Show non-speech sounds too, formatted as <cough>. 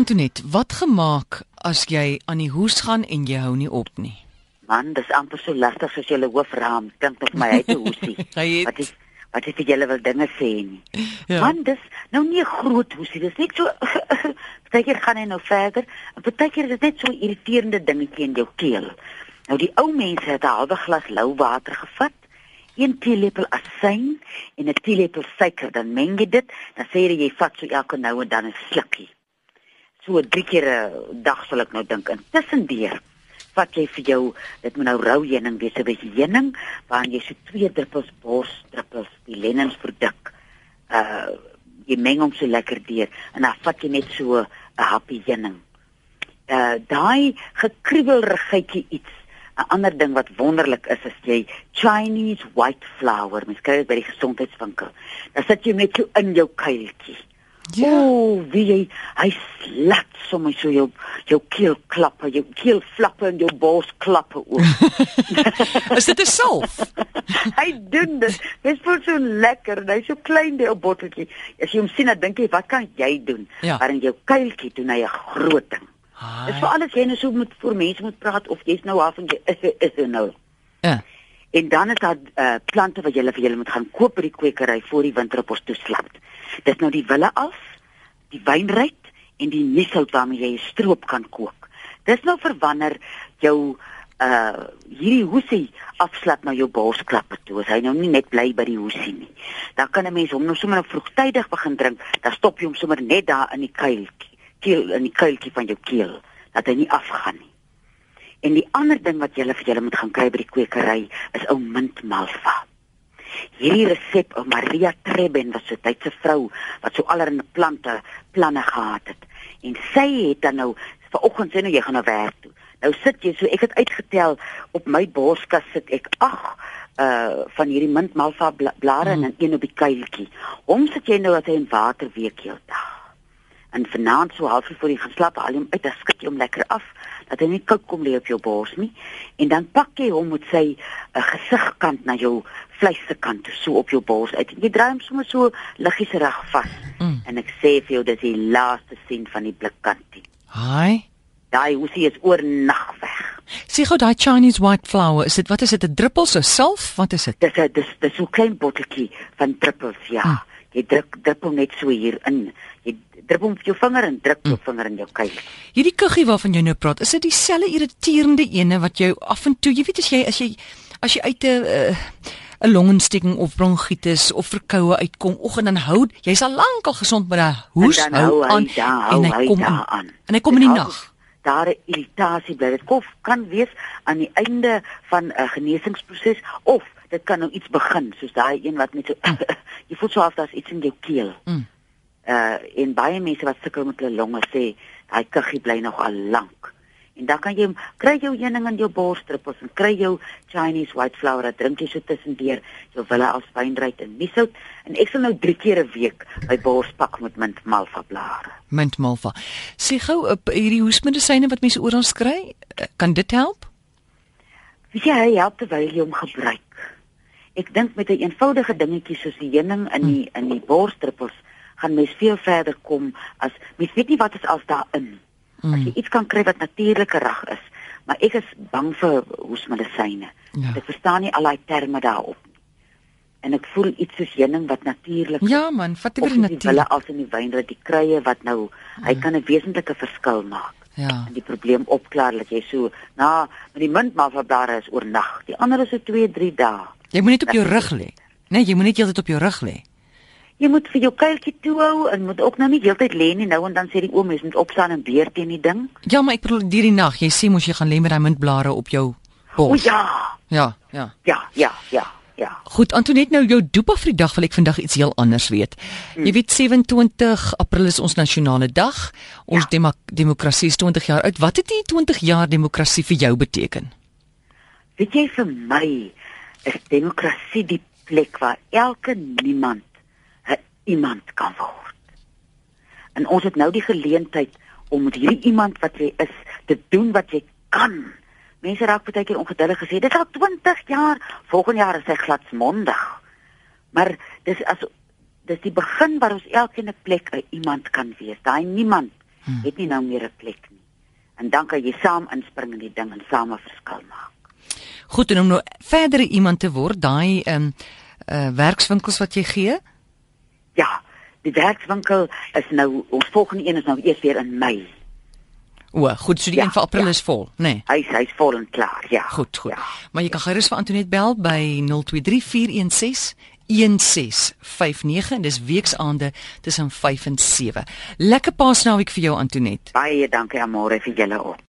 Antonet, wat gemaak as jy aan die hoes gaan en jy hou nie op nie? Man, dis amper so lastig as julle hoofraam dink nog my het 'n hoesie. <laughs> Het- Wat is wat is dit julle wil dinge sê nie. Ja. Man, dis nou nie 'n groot hoesie, dis net so <laughs> partykeer gaan hy nou verder. En partykeer is dit net so 'n irriterende dingetjie in jou keel. Nou die ou mense het 'n halwe glas lou water gevat, een teelepel asyn en 'n teelepel suiker, dan meng jy dit, dan sê jy jy vat so elke nou en dan 'n slukkie. So drie keer 'n dag sal ek nou dink. Intussendeur vat jy vir jou, dit moet nou rou heuning wees, 'n bietjie heuning, waarin jy so twee druppels borsdruppels die lennensproduk uh jy meng hom so lekker deur en dan vat jy net so 'n happie heuning. Uh daai gekruwelrigheidjie iets 'n ander ding wat wonderlik is is jy Chinese white flour, mens kry dit by die gesondheidswinkel. Dan sit jy met so in jou kuiltjie. Ja. O, wie jy hy slat sommer so jou jou keel klappe, jou keel flappe en jou bors klappe ook. <laughs> Is dit 'n salf? hy doen dit. Dit voel so lekker. Hy's so klein die ou botteltjie. As jy hom sien, dan dink jy, wat kan jy doen? Ja. Maar in jou kuiltjie doen hy 'n groot ding. Dis vir alles jy nou so moet vir mense moet praat of jy's nou af en jy is is nou. Ja. En dan is daar uh, plante wat jy vir julle moet gaan koop by die kwekery voor die winter op ons toeslap. Dis nou die wille af, die wynryk en die niesout waarmee jy 'n stroop kan kook. Dis nou vir wanneer jou uh hierdie hoesie afslap na jou borsklappe toe. As hy nou nie net bly by die hoesie nie. Dan kan 'n mens hom nou sommer vroegtydig begin drink. Dan stop jy hom sommer net daar in die kuiltjie, keel in die kuiltjie van jou keel dat hy nie afgaan nie. En die ander ding wat jy vir julle moet gaan kry by die kwekery is ou mintmalva. Hierdie resep ou Maria Treben was 'n Duitse vrou wat so allerlei plante planne gehad het. En sy het dan nou vanoggend sê nou jy gaan na werk toe. Nou sit jy so ek het uitgetel op my borskas sit ek 8 uh van hierdie mintmalva bla blare mm. en een op die kuiltjie. Hom sit jy nou as hy in water week heeldag. En vanaand so halfuur voor jy gaan slaap, haal hom uit, dan skud jy hom lekker af dat hy nie koud kom lê op jou bors nie. En dan pak jy hom met sy uh, gesigkant na jou vleisse kant toe, so op jou bors uit. Jy draai hom sommer so liggies reg vas. Mm. En ek sê vir jou dis die laaste sien van die blikkantie. Haai. Daai hoesie is oornag weg. Sien gou daai Chinese white flour, is dit wat is dit 'n druppels of salf? Wat is dit? Dis 'n dis dis so 'n klein botteltjie van druppels, ja. Hmm. Jy druk druppel net so hier in. Jy drup hom op jou vinger en druk jou vinger in jou kuil. Hierdie kuggie waarvan jy nou praat, is dit dieselfde irriterende ene wat jou af en toe, jy weet as jy as jy as jy uit 'n uh, 'n longontsteking of bronkietis of verkoue uitkom, och en dan hou jy's al lank al gesond met daai hoes en dan hou hy aan daar, hou en hy hy kom in, aan. en hy kom in die nag. Daar 'n irritasie bly. Dit kof kan wees aan die einde van 'n genesingsproses of dit kan nou iets begin soos daai een wat met so <laughs> jy voel so of daar's iets in jou keel. Mm. Uh en baie mense wat sukkel met hulle longe sê daai kuggie bly nog al lank. En dan kan jy kry jou heuning in jou borsdruppels en kry jou Chinese white flour, dat drink jy so tussendeur jou wille as wynryk en niesout en ek sal nou 3 keer 'n week my bors pak met mint malva blare. Mint malva. Sê gou op hierdie hoesmedisyne wat mense oral kry, eh, kan dit help? Weet jy, hy help terwyl jy hom gebruik. Ek dink met 'n een eenvoudige dingetjie soos die heuning in die in die borsdruppels gaan mens veel verder kom as mens weet nie wat is als daarin. As jy iets kan kry wat natuurlike reg is, maar ek is bang vir hoesmedisyne. Ja. Ek verstaan nie al daai terme daarop. En ek voel iets soos heuning wat natuurlik Ja man, vat dit weer in die natuur. wille as in die wynryk die kruie wat nou hy kan 'n wesentlike verskil maak Ja. en die probleem opklaar dat jy so na met die mintmalvablare is oornag. Die ander is so 2, 3 dae. Jy moet net op jou rug lê. Nee, jy moet net heeltyd op jou rug lê. Jy moet vir jou kuiltjie toehou en moet ook nou nie heeltyd lê nie. Nou en dan sê die oom mens moet opstaan en beer teen die ding. Ja, maar ek bedoel deur die nag, jy sê mos jy gaan lê met daai mintblare op jou O bors. ja. Ja, ja. Ja, ja, ja, ja. Goed, Antoinette, nou jou dopa vir die dag wil ek vandag iets heel anders weet. Jy weet 27 April is ons nasionale dag. Ons Ja. demo demokrasie is 20 jaar oud. Wat het die 20 jaar demokrasie vir jou beteken? Weet jy vir my is demokrasie die plek waar elke niemand 'n iemand kan word. En ons het nou die geleentheid om met hierdie iemand wat jy is te doen wat jy kan. Mense raak baie keer ongeduldig gesê, dit is al 20 jaar, volgende jaar is hy gladsmondig. Maar dis as dis die begin waar ons elkeen 'n plek 'n iemand kan wees. Daai niemand hmm. het nie nou meer 'n plek nie. En dan kan jy saam inspring in die ding en saam 'n verskil maak. Goed en om nou verder iemand te word, daai ehm um, uh werkswinkels wat jy gee? Ja, die werkswinkel is nou ons volgende een is nou eers weer in Mei. O, goed, so die ja, een vir April ja. is vol, nê? Nee. Hy's hy's vol en klaar, ja. Goed, goed. Ja. Maar jy kan gerus vir Antoinette bel by 023416 1659 en dis weksaande tussen 5 en 7. Lekker paasnaweek vir jou Antoinette. Baie dankie aan môre vir julle ook.